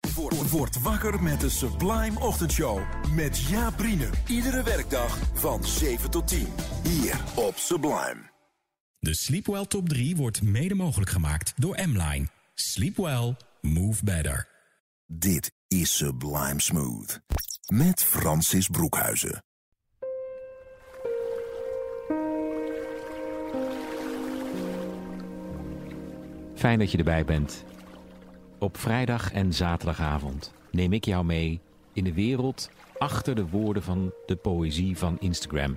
Word, word wakker met de Sublime Ochtendshow. Met Jaap Riene. Iedere werkdag van 7 tot 10. Hier op Sublime. De Sleepwell Top 3 wordt mede mogelijk gemaakt door M-Line. Sleep well, move better. Dit is Sublime Smooth. Met Francis Broekhuizen. Fijn dat je erbij bent. Op vrijdag en zaterdagavond neem ik jou mee in de wereld achter de woorden van de poëzie van Instagram.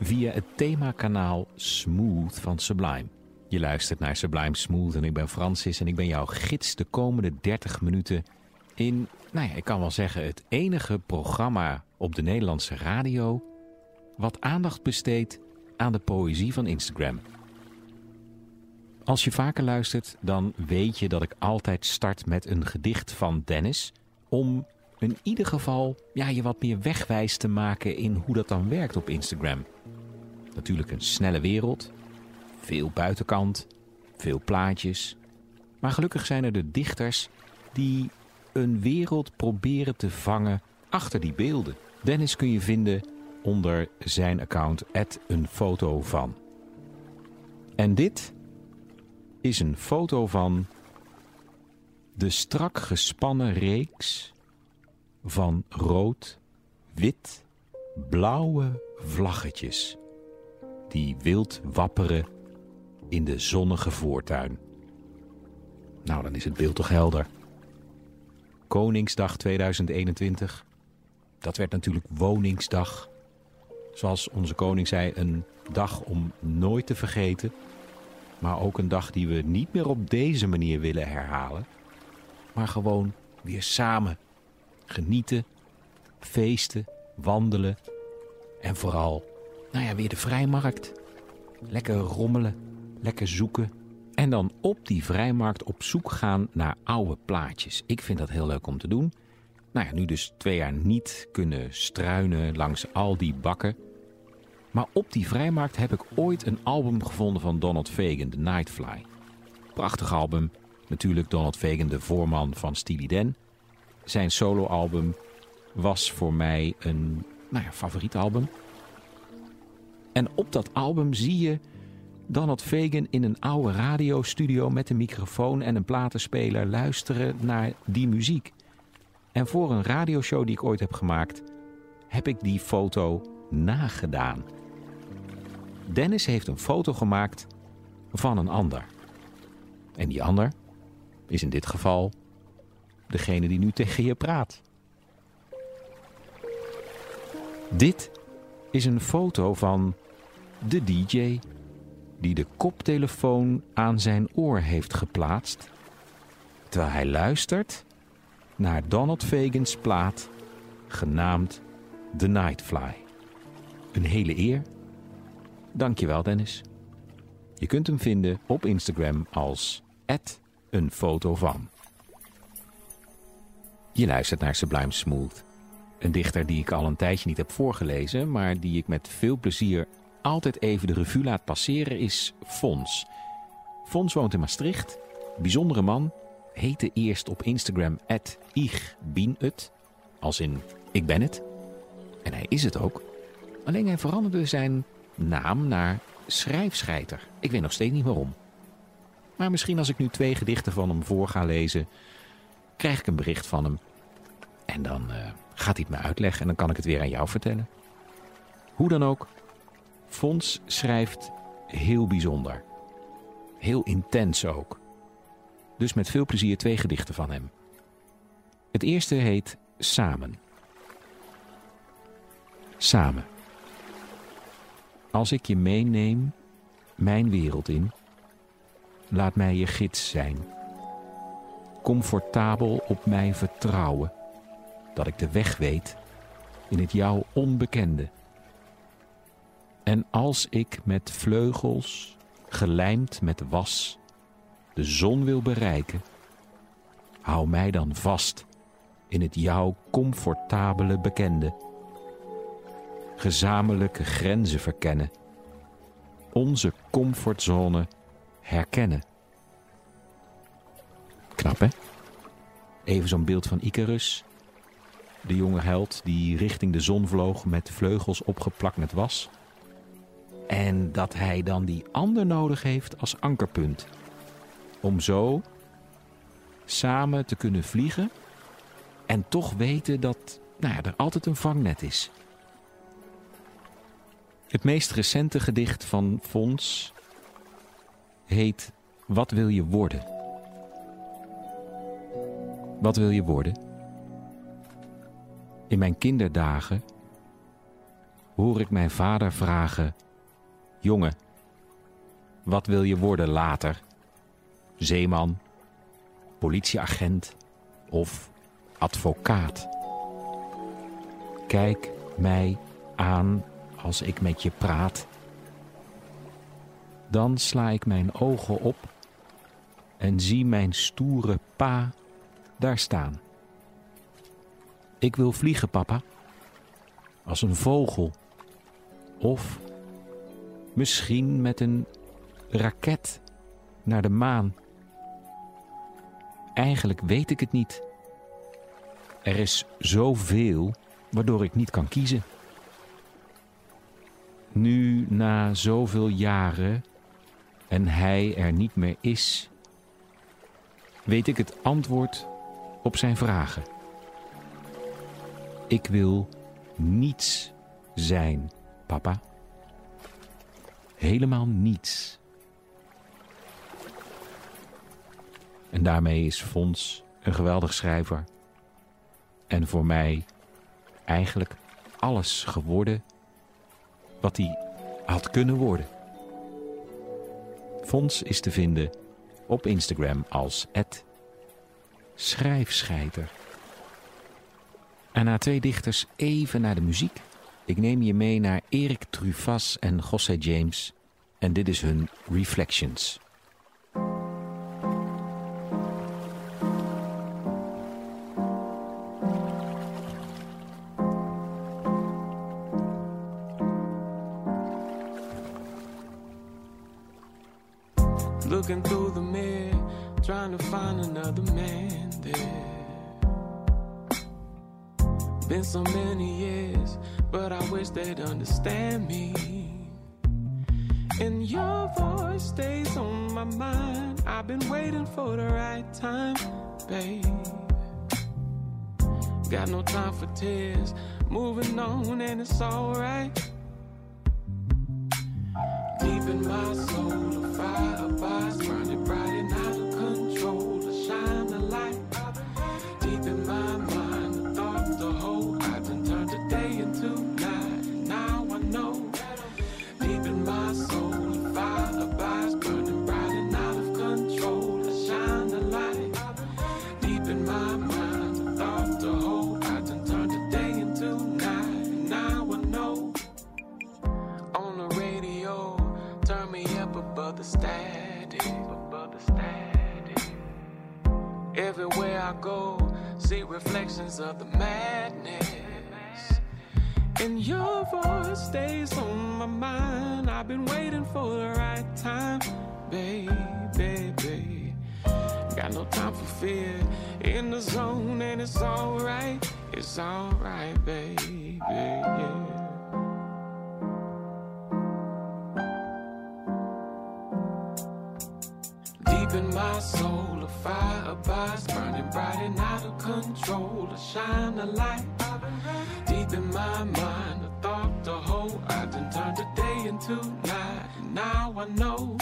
Via het themakanaal Smooth van Sublime. Je luistert naar Sublime Smooth en ik ben Francis en ik ben jouw gids de komende 30 minuten in, nou ja, ik kan wel zeggen, het enige programma op de Nederlandse radio wat aandacht besteedt aan de poëzie van Instagram. Als je vaker luistert, dan weet je dat ik altijd start met een gedicht van Dennis. Om in ieder geval ja, je wat meer wegwijs te maken in hoe dat dan werkt op Instagram. Natuurlijk een snelle wereld, veel buitenkant, veel plaatjes. Maar gelukkig zijn er de dichters die een wereld proberen te vangen achter die beelden. Dennis kun je vinden onder zijn account een foto van. En dit is een foto van de strak gespannen reeks van rood, wit, blauwe vlaggetjes die wild wapperen in de zonnige voortuin. Nou, dan is het beeld toch helder. Koningsdag 2021. Dat werd natuurlijk Woningsdag. Zoals onze koning zei, een dag om nooit te vergeten. Maar ook een dag die we niet meer op deze manier willen herhalen. Maar gewoon weer samen genieten, feesten, wandelen. En vooral, nou ja, weer de vrijmarkt. Lekker rommelen, lekker zoeken. En dan op die vrijmarkt op zoek gaan naar oude plaatjes. Ik vind dat heel leuk om te doen. Nou ja, nu dus twee jaar niet kunnen struinen langs al die bakken. Maar op die vrijmarkt heb ik ooit een album gevonden van Donald Fagan, The Nightfly. Prachtig album. Natuurlijk Donald Fagan, de voorman van Steely Dan. Zijn soloalbum was voor mij een nou ja, favoriet album. En op dat album zie je Donald Fagan in een oude radiostudio met een microfoon en een platenspeler luisteren naar die muziek. En voor een radioshow die ik ooit heb gemaakt, heb ik die foto nagedaan. Dennis heeft een foto gemaakt van een ander. En die ander is in dit geval degene die nu tegen je praat. Dit is een foto van de DJ die de koptelefoon aan zijn oor heeft geplaatst terwijl hij luistert naar Donald Fagan's plaat genaamd The Nightfly. Een hele eer. Dankjewel Dennis. Je kunt hem vinden op Instagram als een foto van. Je luistert naar Sublime Smooth. Een dichter die ik al een tijdje niet heb voorgelezen, maar die ik met veel plezier altijd even de revue laat passeren, is Fons. Fons woont in Maastricht, bijzondere man, heette eerst op Instagram ich bin het, als in ik ben het. En hij is het ook. Alleen hij veranderde zijn naam naar schrijfscheiter. Ik weet nog steeds niet waarom. Maar misschien als ik nu twee gedichten van hem voor ga lezen, krijg ik een bericht van hem. En dan uh, gaat hij het me uitleggen en dan kan ik het weer aan jou vertellen. Hoe dan ook, Fons schrijft heel bijzonder. Heel intens ook. Dus met veel plezier twee gedichten van hem. Het eerste heet Samen. Samen. Als ik je meeneem, mijn wereld in, laat mij je gids zijn. comfortabel op mij vertrouwen. Dat ik de weg weet in het jou onbekende. En als ik met vleugels, gelijmd met was, de zon wil bereiken, hou mij dan vast in het jou comfortabele bekende. Gezamenlijke grenzen verkennen, onze comfortzone herkennen. Knap hè? Even zo'n beeld van Icarus, de jonge held die richting de zon vloog met vleugels opgeplakt met was. En dat hij dan die ander nodig heeft als ankerpunt. Om zo samen te kunnen vliegen en toch weten dat nou ja, er altijd een vangnet is. Het meest recente gedicht van Fons heet Wat wil je worden? Wat wil je worden? In mijn kinderdagen hoor ik mijn vader vragen: Jongen, wat wil je worden later? Zeeman, politieagent of advocaat? Kijk mij aan als ik met je praat. Dan sla ik mijn ogen op en zie mijn stoere pa daar staan. Ik wil vliegen, papa. Als een vogel. Of misschien met een raket naar de maan. Eigenlijk weet ik het niet. Er is zoveel waardoor ik niet kan kiezen. Nu, na zoveel jaren en hij er niet meer is, weet ik het antwoord op zijn vragen. Ik wil niets zijn, papa. Helemaal niets. En daarmee is Fons een geweldig schrijver. En voor mij eigenlijk alles geworden wat hij had kunnen worden. Fons is te vinden op Instagram als schrijfscheiter. En na twee dichters even naar de muziek. Ik neem je mee naar Erik Trufas en José James. En dit is hun Reflections. Tears, moving on, and it's alright. Reflections of the out of control. To shine a light. Deep in my mind, a thought to hold. I done turned the day into night. And Now I know.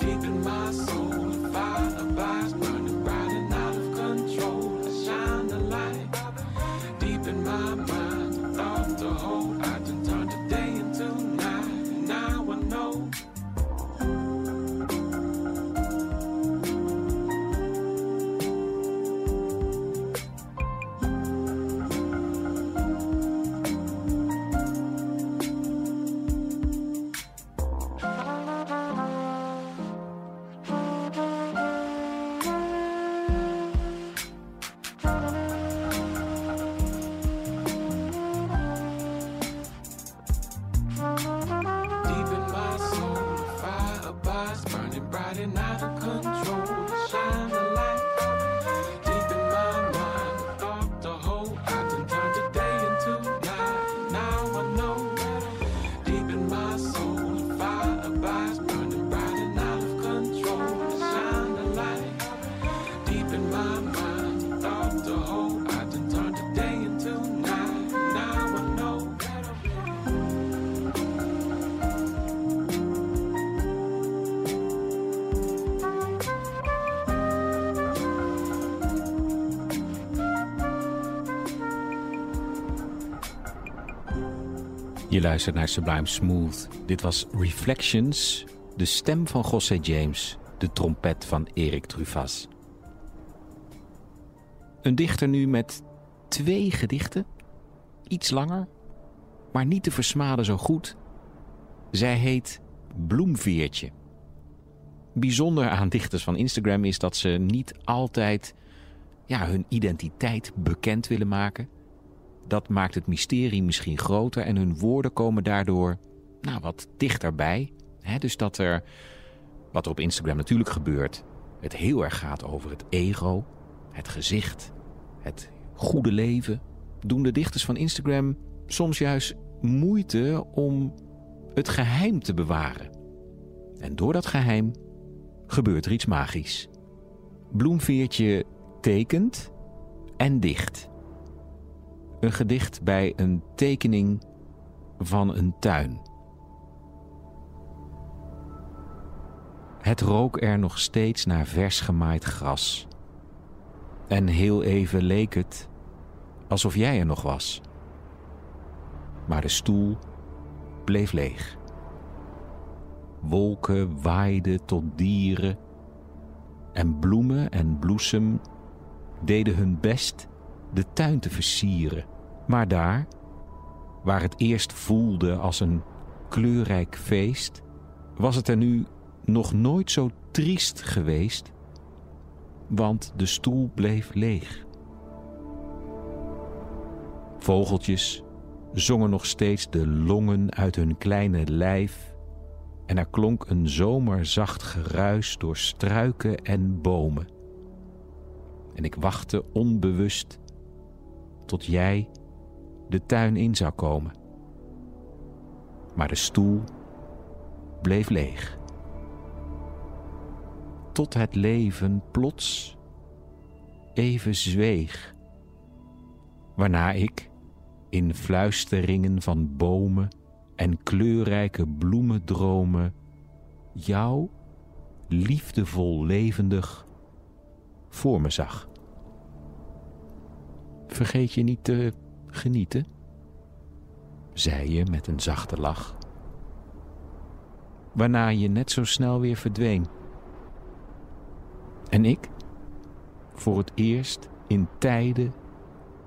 Deep in my soul, Je luistert naar Sublime Smooth. Dit was Reflections, de stem van José James, de trompet van Erik Truffaz. Een dichter nu met twee gedichten, iets langer, maar niet te versmaden zo goed. Zij heet Bloemveertje. Bijzonder aan dichters van Instagram is dat ze niet altijd ja, hun identiteit bekend willen maken. Dat maakt het mysterie misschien groter en hun woorden komen daardoor nou, wat dichterbij. He, dus dat er, wat er op Instagram natuurlijk gebeurt, het heel erg gaat over het ego, het gezicht, het goede leven. Doen de dichters van Instagram soms juist moeite om het geheim te bewaren. En door dat geheim gebeurt er iets magisch. Bloemveertje tekent en dicht. Een gedicht bij een tekening van een tuin. Het rook er nog steeds naar vers gemaaid gras. En heel even leek het alsof jij er nog was. Maar de stoel bleef leeg. Wolken waaiden tot dieren en bloemen en bloesem deden hun best de tuin te versieren. Maar daar, waar het eerst voelde als een kleurrijk feest, was het er nu nog nooit zo triest geweest, want de stoel bleef leeg. Vogeltjes zongen nog steeds de longen uit hun kleine lijf en er klonk een zomerzacht geruis door struiken en bomen. En ik wachtte onbewust tot jij de tuin in zou komen. Maar de stoel bleef leeg. Tot het leven plots even zweeg, waarna ik in fluisteringen van bomen en kleurrijke bloemendromen jou liefdevol levendig voor me zag. Vergeet je niet te genieten, zei je met een zachte lach, waarna je net zo snel weer verdween. En ik, voor het eerst in tijden,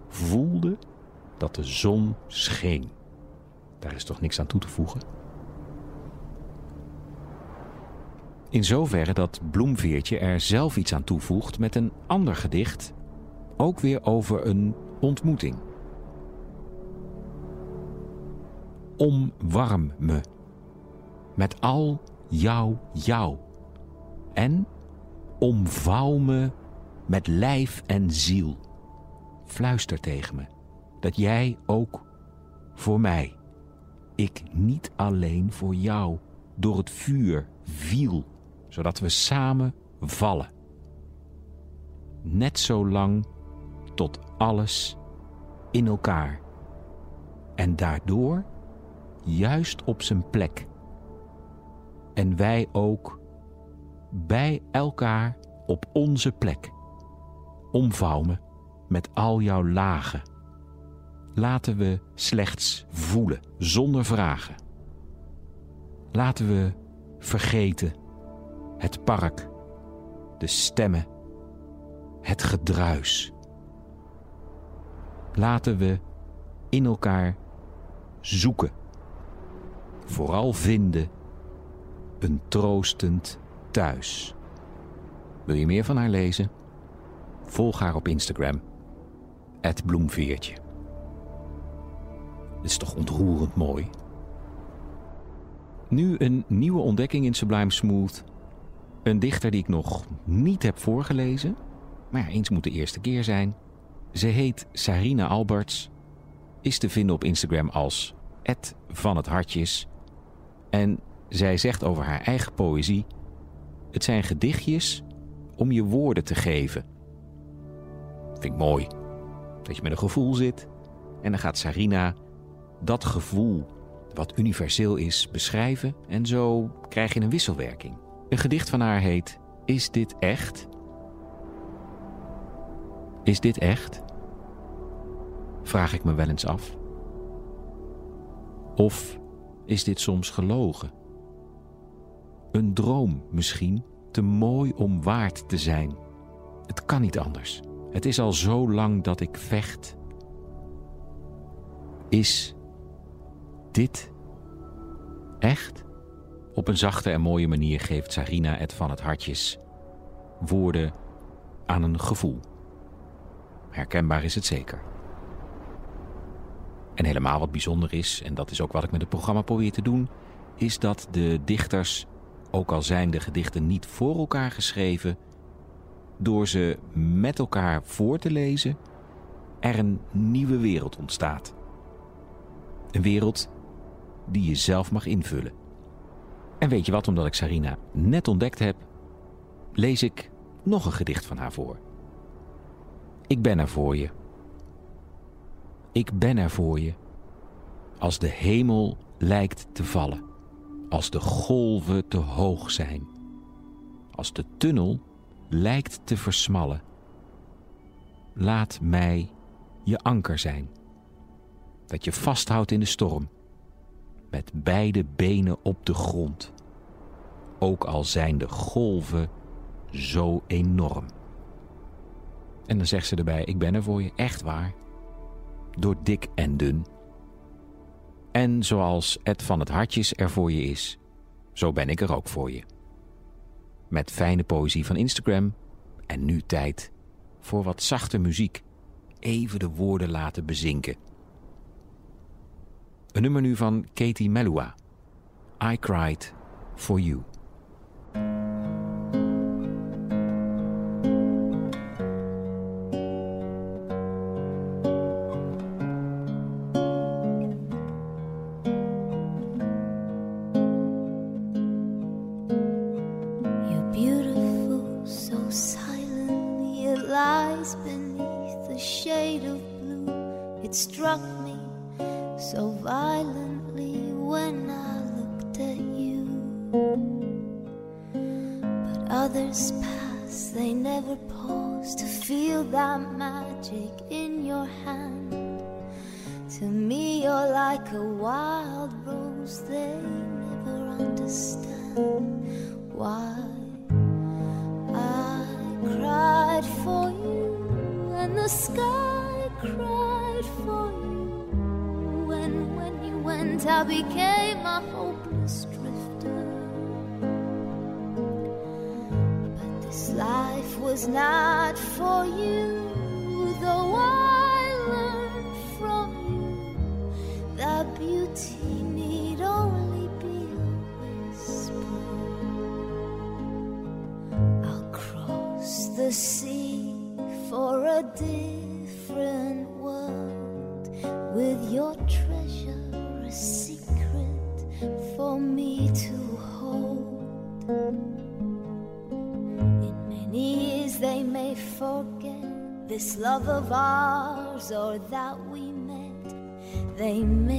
voelde dat de zon scheen. Daar is toch niks aan toe te voegen? In zoverre dat Bloemveertje er zelf iets aan toevoegt met een ander gedicht, ook weer over een ontmoeting. Omwarm me met al jouw jou en omvouw me met lijf en ziel. Fluister tegen me dat jij ook voor mij, ik niet alleen voor jou, door het vuur viel, zodat we samen vallen. Net zo lang tot alles in elkaar en daardoor juist op zijn plek. En wij ook bij elkaar op onze plek. Omvouw me met al jouw lagen laten we slechts voelen, zonder vragen. Laten we vergeten het park, de stemmen, het gedruis. Laten we in elkaar zoeken, vooral vinden een troostend thuis. Wil je meer van haar lezen? Volg haar op Instagram, het bloemveertje. Het is toch ontroerend mooi. Nu een nieuwe ontdekking in Sublime Smooth. Een dichter die ik nog niet heb voorgelezen. Maar eens moet de eerste keer zijn. Ze heet Sarina Alberts. Is te vinden op Instagram als van het hartjes. En zij zegt over haar eigen poëzie... Het zijn gedichtjes om je woorden te geven. Vind ik mooi. Dat je met een gevoel zit. En dan gaat Sarina dat gevoel, wat universeel is, beschrijven en zo krijg je een wisselwerking. Een gedicht van haar heet Is dit echt? Is dit echt? Vraag ik me wel eens af. Of is dit soms gelogen? Een droom misschien, te mooi om waard te zijn. Het kan niet anders. Het is al zo lang dat ik vecht. Is dit echt? Op een zachte en mooie manier geeft Sarina het van het hartjes woorden aan een gevoel. Herkenbaar is het zeker. En helemaal wat bijzonder is, en dat is ook wat ik met het programma probeer te doen, is dat de dichters, ook al zijn de gedichten niet voor elkaar geschreven, door ze met elkaar voor te lezen, er een nieuwe wereld ontstaat. Een wereld die je zelf mag invullen. En weet je wat, omdat ik Sarina net ontdekt heb, lees ik nog een gedicht van haar voor. Ik ben er voor je. Ik ben er voor je. Als de hemel lijkt te vallen. Als de golven te hoog zijn. Als de tunnel lijkt te versmallen. Laat mij je anker zijn. Dat je vasthoudt in de storm. Met beide benen op de grond. Ook al zijn de golven zo enorm. En dan zegt ze erbij: Ik ben er voor je, echt waar. Door dik en dun. En zoals Ed van het Hartjes er voor je is, zo ben ik er ook voor je. Met fijne poëzie van Instagram en nu tijd voor wat zachte muziek. Even de woorden laten bezinken. Een nummer nu van Katie Melua. I Cried For You. That magic in your hand. To me, you're like a wild love of ours or that we met. They may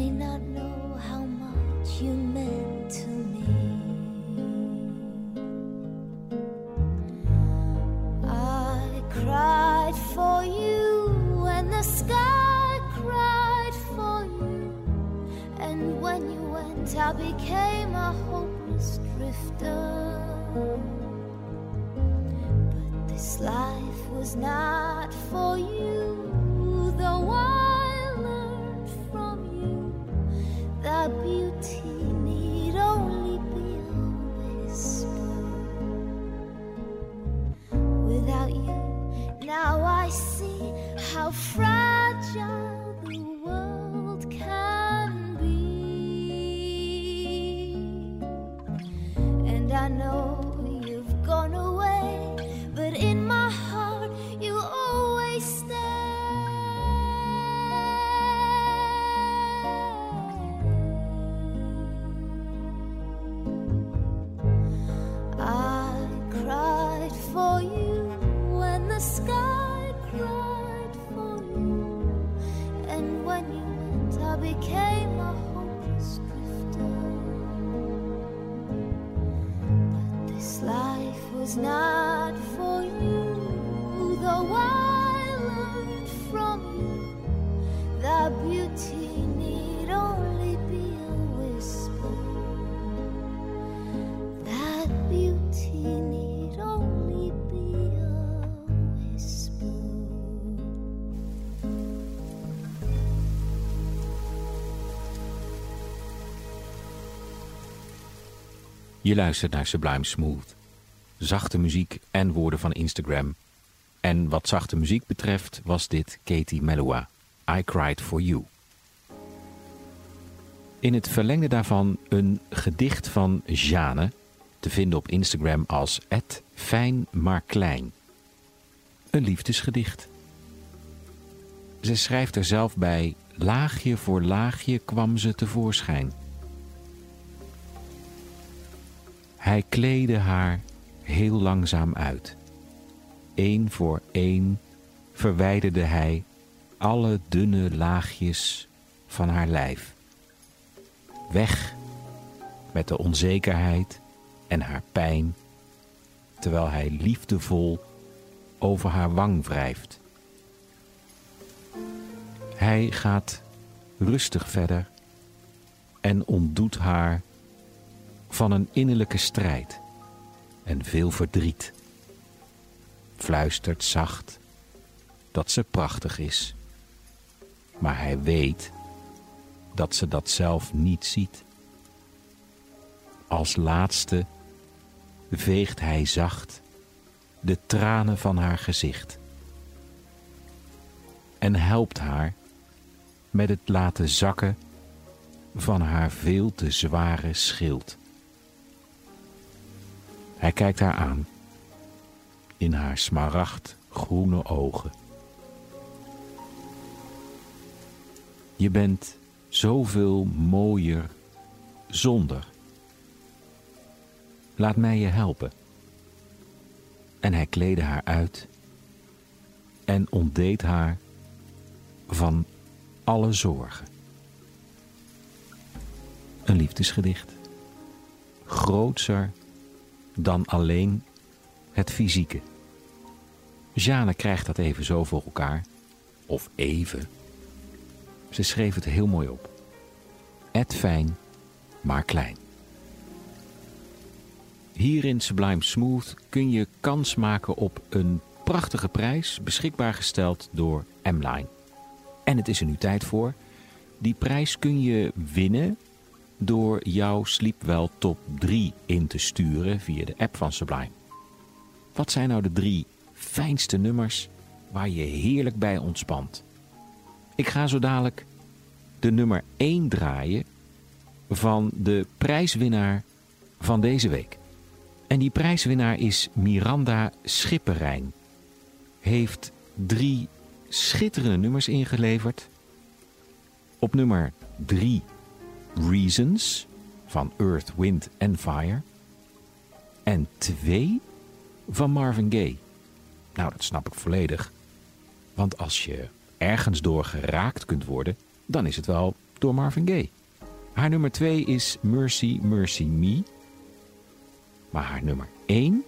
Je luistert naar Sublime Smooth. Zachte muziek en woorden van Instagram. En wat zachte muziek betreft was dit Katie Melua. I Cried For You. In het verlengde daarvan een gedicht van Jane, te vinden op Instagram als fijn maar klein. Een liefdesgedicht. Ze schrijft er zelf bij, laagje voor laagje kwam ze tevoorschijn. Hij kleedde haar heel langzaam uit. Eén voor één verwijderde hij alle dunne laagjes van haar lijf. Weg met de onzekerheid en haar pijn, terwijl hij liefdevol over haar wang wrijft. Hij gaat rustig verder en ontdoet haar van een innerlijke strijd en veel verdriet. Fluistert zacht dat ze prachtig is, maar hij weet dat ze dat zelf niet ziet. Als laatste veegt hij zacht de tranen van haar gezicht en helpt haar met het laten zakken van haar veel te zware schild. Hij kijkt haar aan in haar smaragdgroene ogen. Je bent zoveel mooier zonder. Laat mij je helpen. En hij kleedde haar uit en ontdeed haar van alle zorgen. Een liefdesgedicht. Grootser dan alleen het fysieke. Jeanne krijgt dat even zo voor elkaar. Of even. Ze schreef het heel mooi op. Et fijn, maar klein. Hier in Sublime Smooth kun je kans maken op een prachtige prijs, beschikbaar gesteld door M-Line. En het is er nu tijd voor. Die prijs kun je winnen door jouw Sleepwell Top 3 in te sturen via de app van Sublime. Wat zijn nou de drie fijnste nummers waar je heerlijk bij ontspant? Ik ga zo dadelijk de nummer 1 draaien van de prijswinnaar van deze week. En die prijswinnaar is Miranda Schipperijn. Heeft drie schitterende nummers ingeleverd. Op nummer 3 Reasons van Earth, Wind and Fire. En 2 van Marvin Gaye. Nou, dat snap ik volledig. Want als je ergens door geraakt kunt worden, dan is het wel door Marvin Gaye. Haar nummer 2 is Mercy, Mercy Me. Maar haar nummer 1,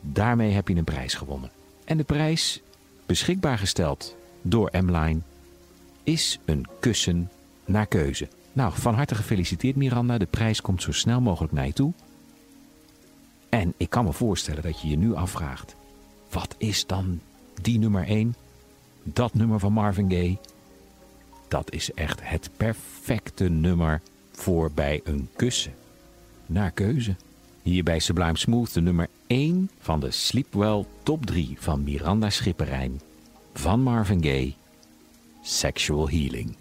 daarmee heb je een prijs gewonnen. En de prijs, beschikbaar gesteld door M-Line, is een kussen naar keuze. Nou, van harte gefeliciteerd Miranda. De prijs komt zo snel mogelijk naar je toe. En ik kan me voorstellen dat je je nu afvraagt: wat is dan die nummer 1? Dat nummer van Marvin Gaye. Dat is echt het perfecte nummer voor bij een kussen. Naar keuze. Hier bij Sublime Smooth de nummer 1 van de Sleepwell Top 3 van Miranda Schipperijn. Van Marvin Gaye. Sexual Healing.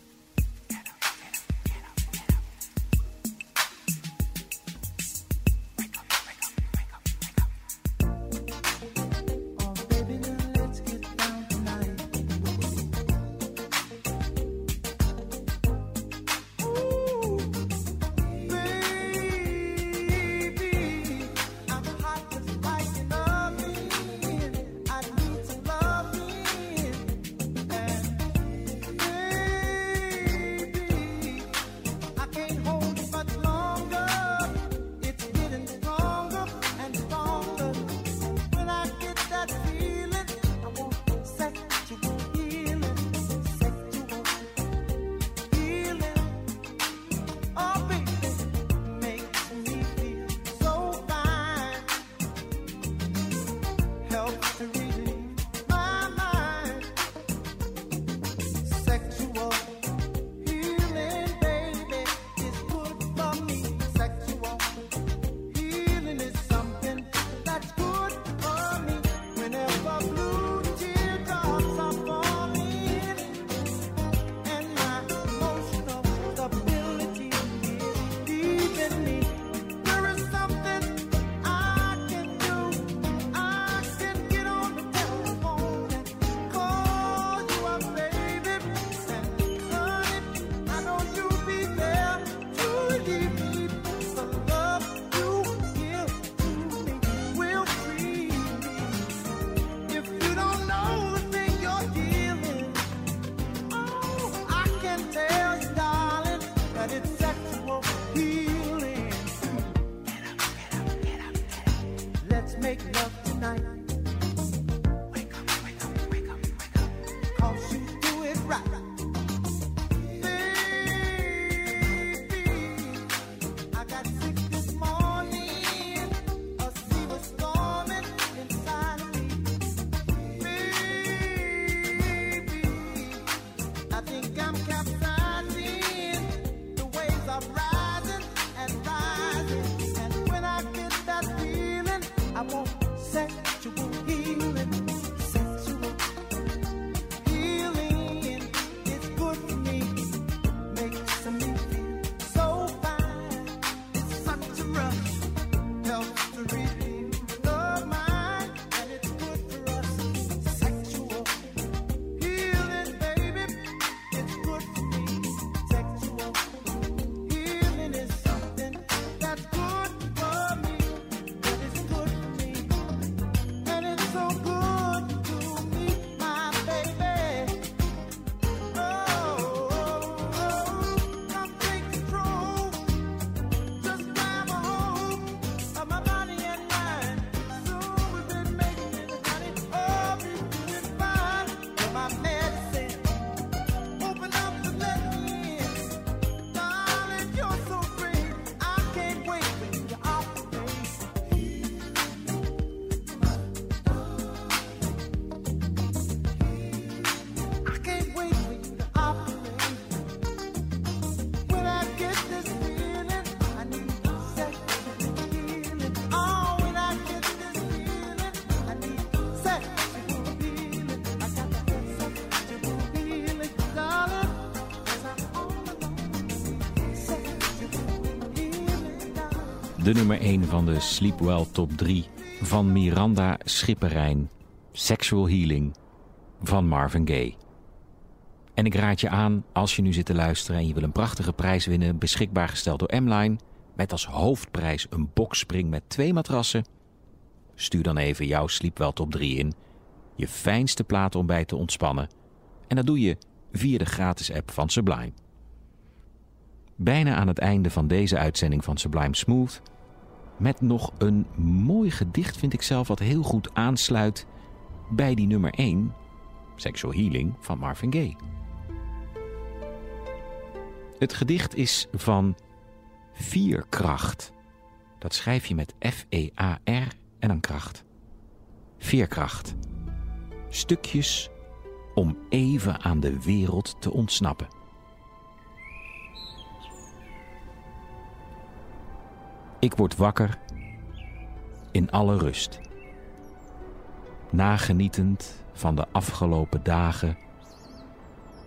De nummer 1 van de Sleepwell Top 3 van Miranda Schipperijn. Sexual Healing van Marvin Gaye. En ik raad je aan, als je nu zit te luisteren en je wil een prachtige prijs winnen, beschikbaar gesteld door M-Line, met als hoofdprijs een boxspring met twee matrassen, stuur dan even jouw Sleepwell Top 3 in, je fijnste plaat om bij te ontspannen. En dat doe je via de gratis app van Sublime. Bijna aan het einde van deze uitzending van Sublime Smooth met nog een mooi gedicht, vind ik zelf, wat heel goed aansluit bij die nummer 1, Sexual Healing van Marvin Gaye. Het gedicht is van Vierkracht. Dat schrijf je met F-E-A-R en dan kracht. Veerkracht. Stukjes om even aan de wereld te ontsnappen. Ik word wakker in alle rust. Nagenietend van de afgelopen dagen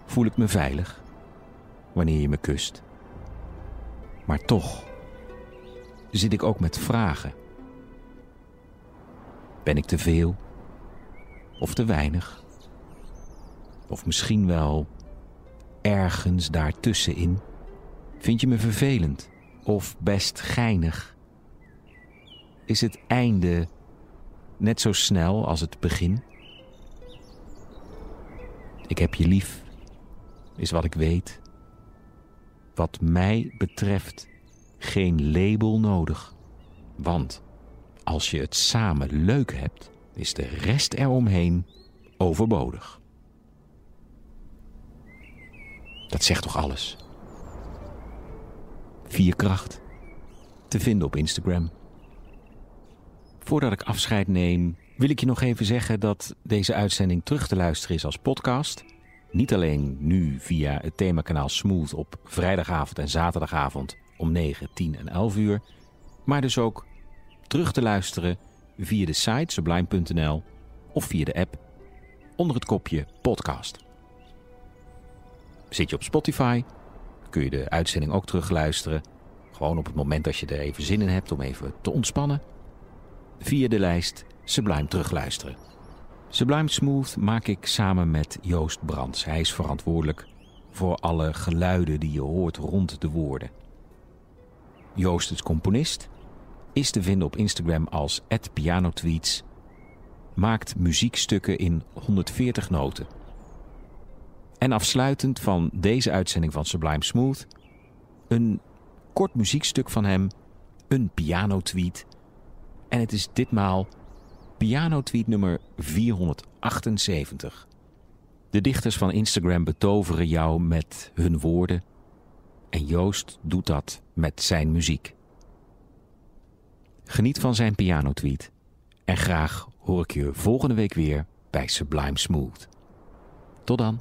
voel ik me veilig wanneer je me kust. Maar toch zit ik ook met vragen. Ben ik te veel of te weinig? Of misschien wel ergens daartussenin? Vind je me vervelend of best geinig? Is het einde net zo snel als het begin? Ik heb je lief, is wat ik weet. Wat mij betreft geen label nodig. Want als je het samen leuk hebt, is de rest eromheen overbodig. Dat zegt toch alles? Vierkracht. Te vinden op Instagram. Voordat ik afscheid neem, wil ik je nog even zeggen dat deze uitzending terug te luisteren is als podcast. Niet alleen nu via het themakanaal Smooth op vrijdagavond en zaterdagavond om 9, 10 en 11 uur. Maar dus ook terug te luisteren via de site sublime.nl of via de app onder het kopje podcast. Zit je op Spotify, kun je de uitzending ook terugluisteren. Gewoon op het moment dat je er even zin in hebt om even te ontspannen. Via de lijst Sublime terugluisteren. Sublime Smooth maak ik samen met Joost Brands. Hij is verantwoordelijk voor alle geluiden die je hoort rond de woorden. Joost is componist, is te vinden op Instagram als @pianotweets, maakt muziekstukken in 140 noten. En afsluitend van deze uitzending van Sublime Smooth, een kort muziekstuk van hem, een pianotweet. En het is ditmaal pianotweet nummer 478. De dichters van Instagram betoveren jou met hun woorden. En Joost doet dat met zijn muziek. Geniet van zijn pianotweet. En graag hoor ik je volgende week weer bij Sublime Smooth. Tot dan.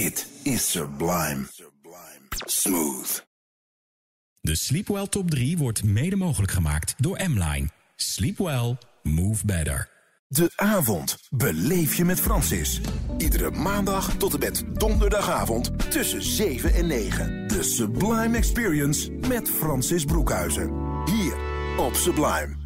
Dit is Sublime. Smooth. De Sleepwell Top 3 wordt mede mogelijk gemaakt door M-Line. Sleep well, move better. De avond beleef je met Francis. Iedere maandag tot en met donderdagavond tussen 7 en 9. De Sublime Experience met Francis Broekhuizen. Hier op Sublime.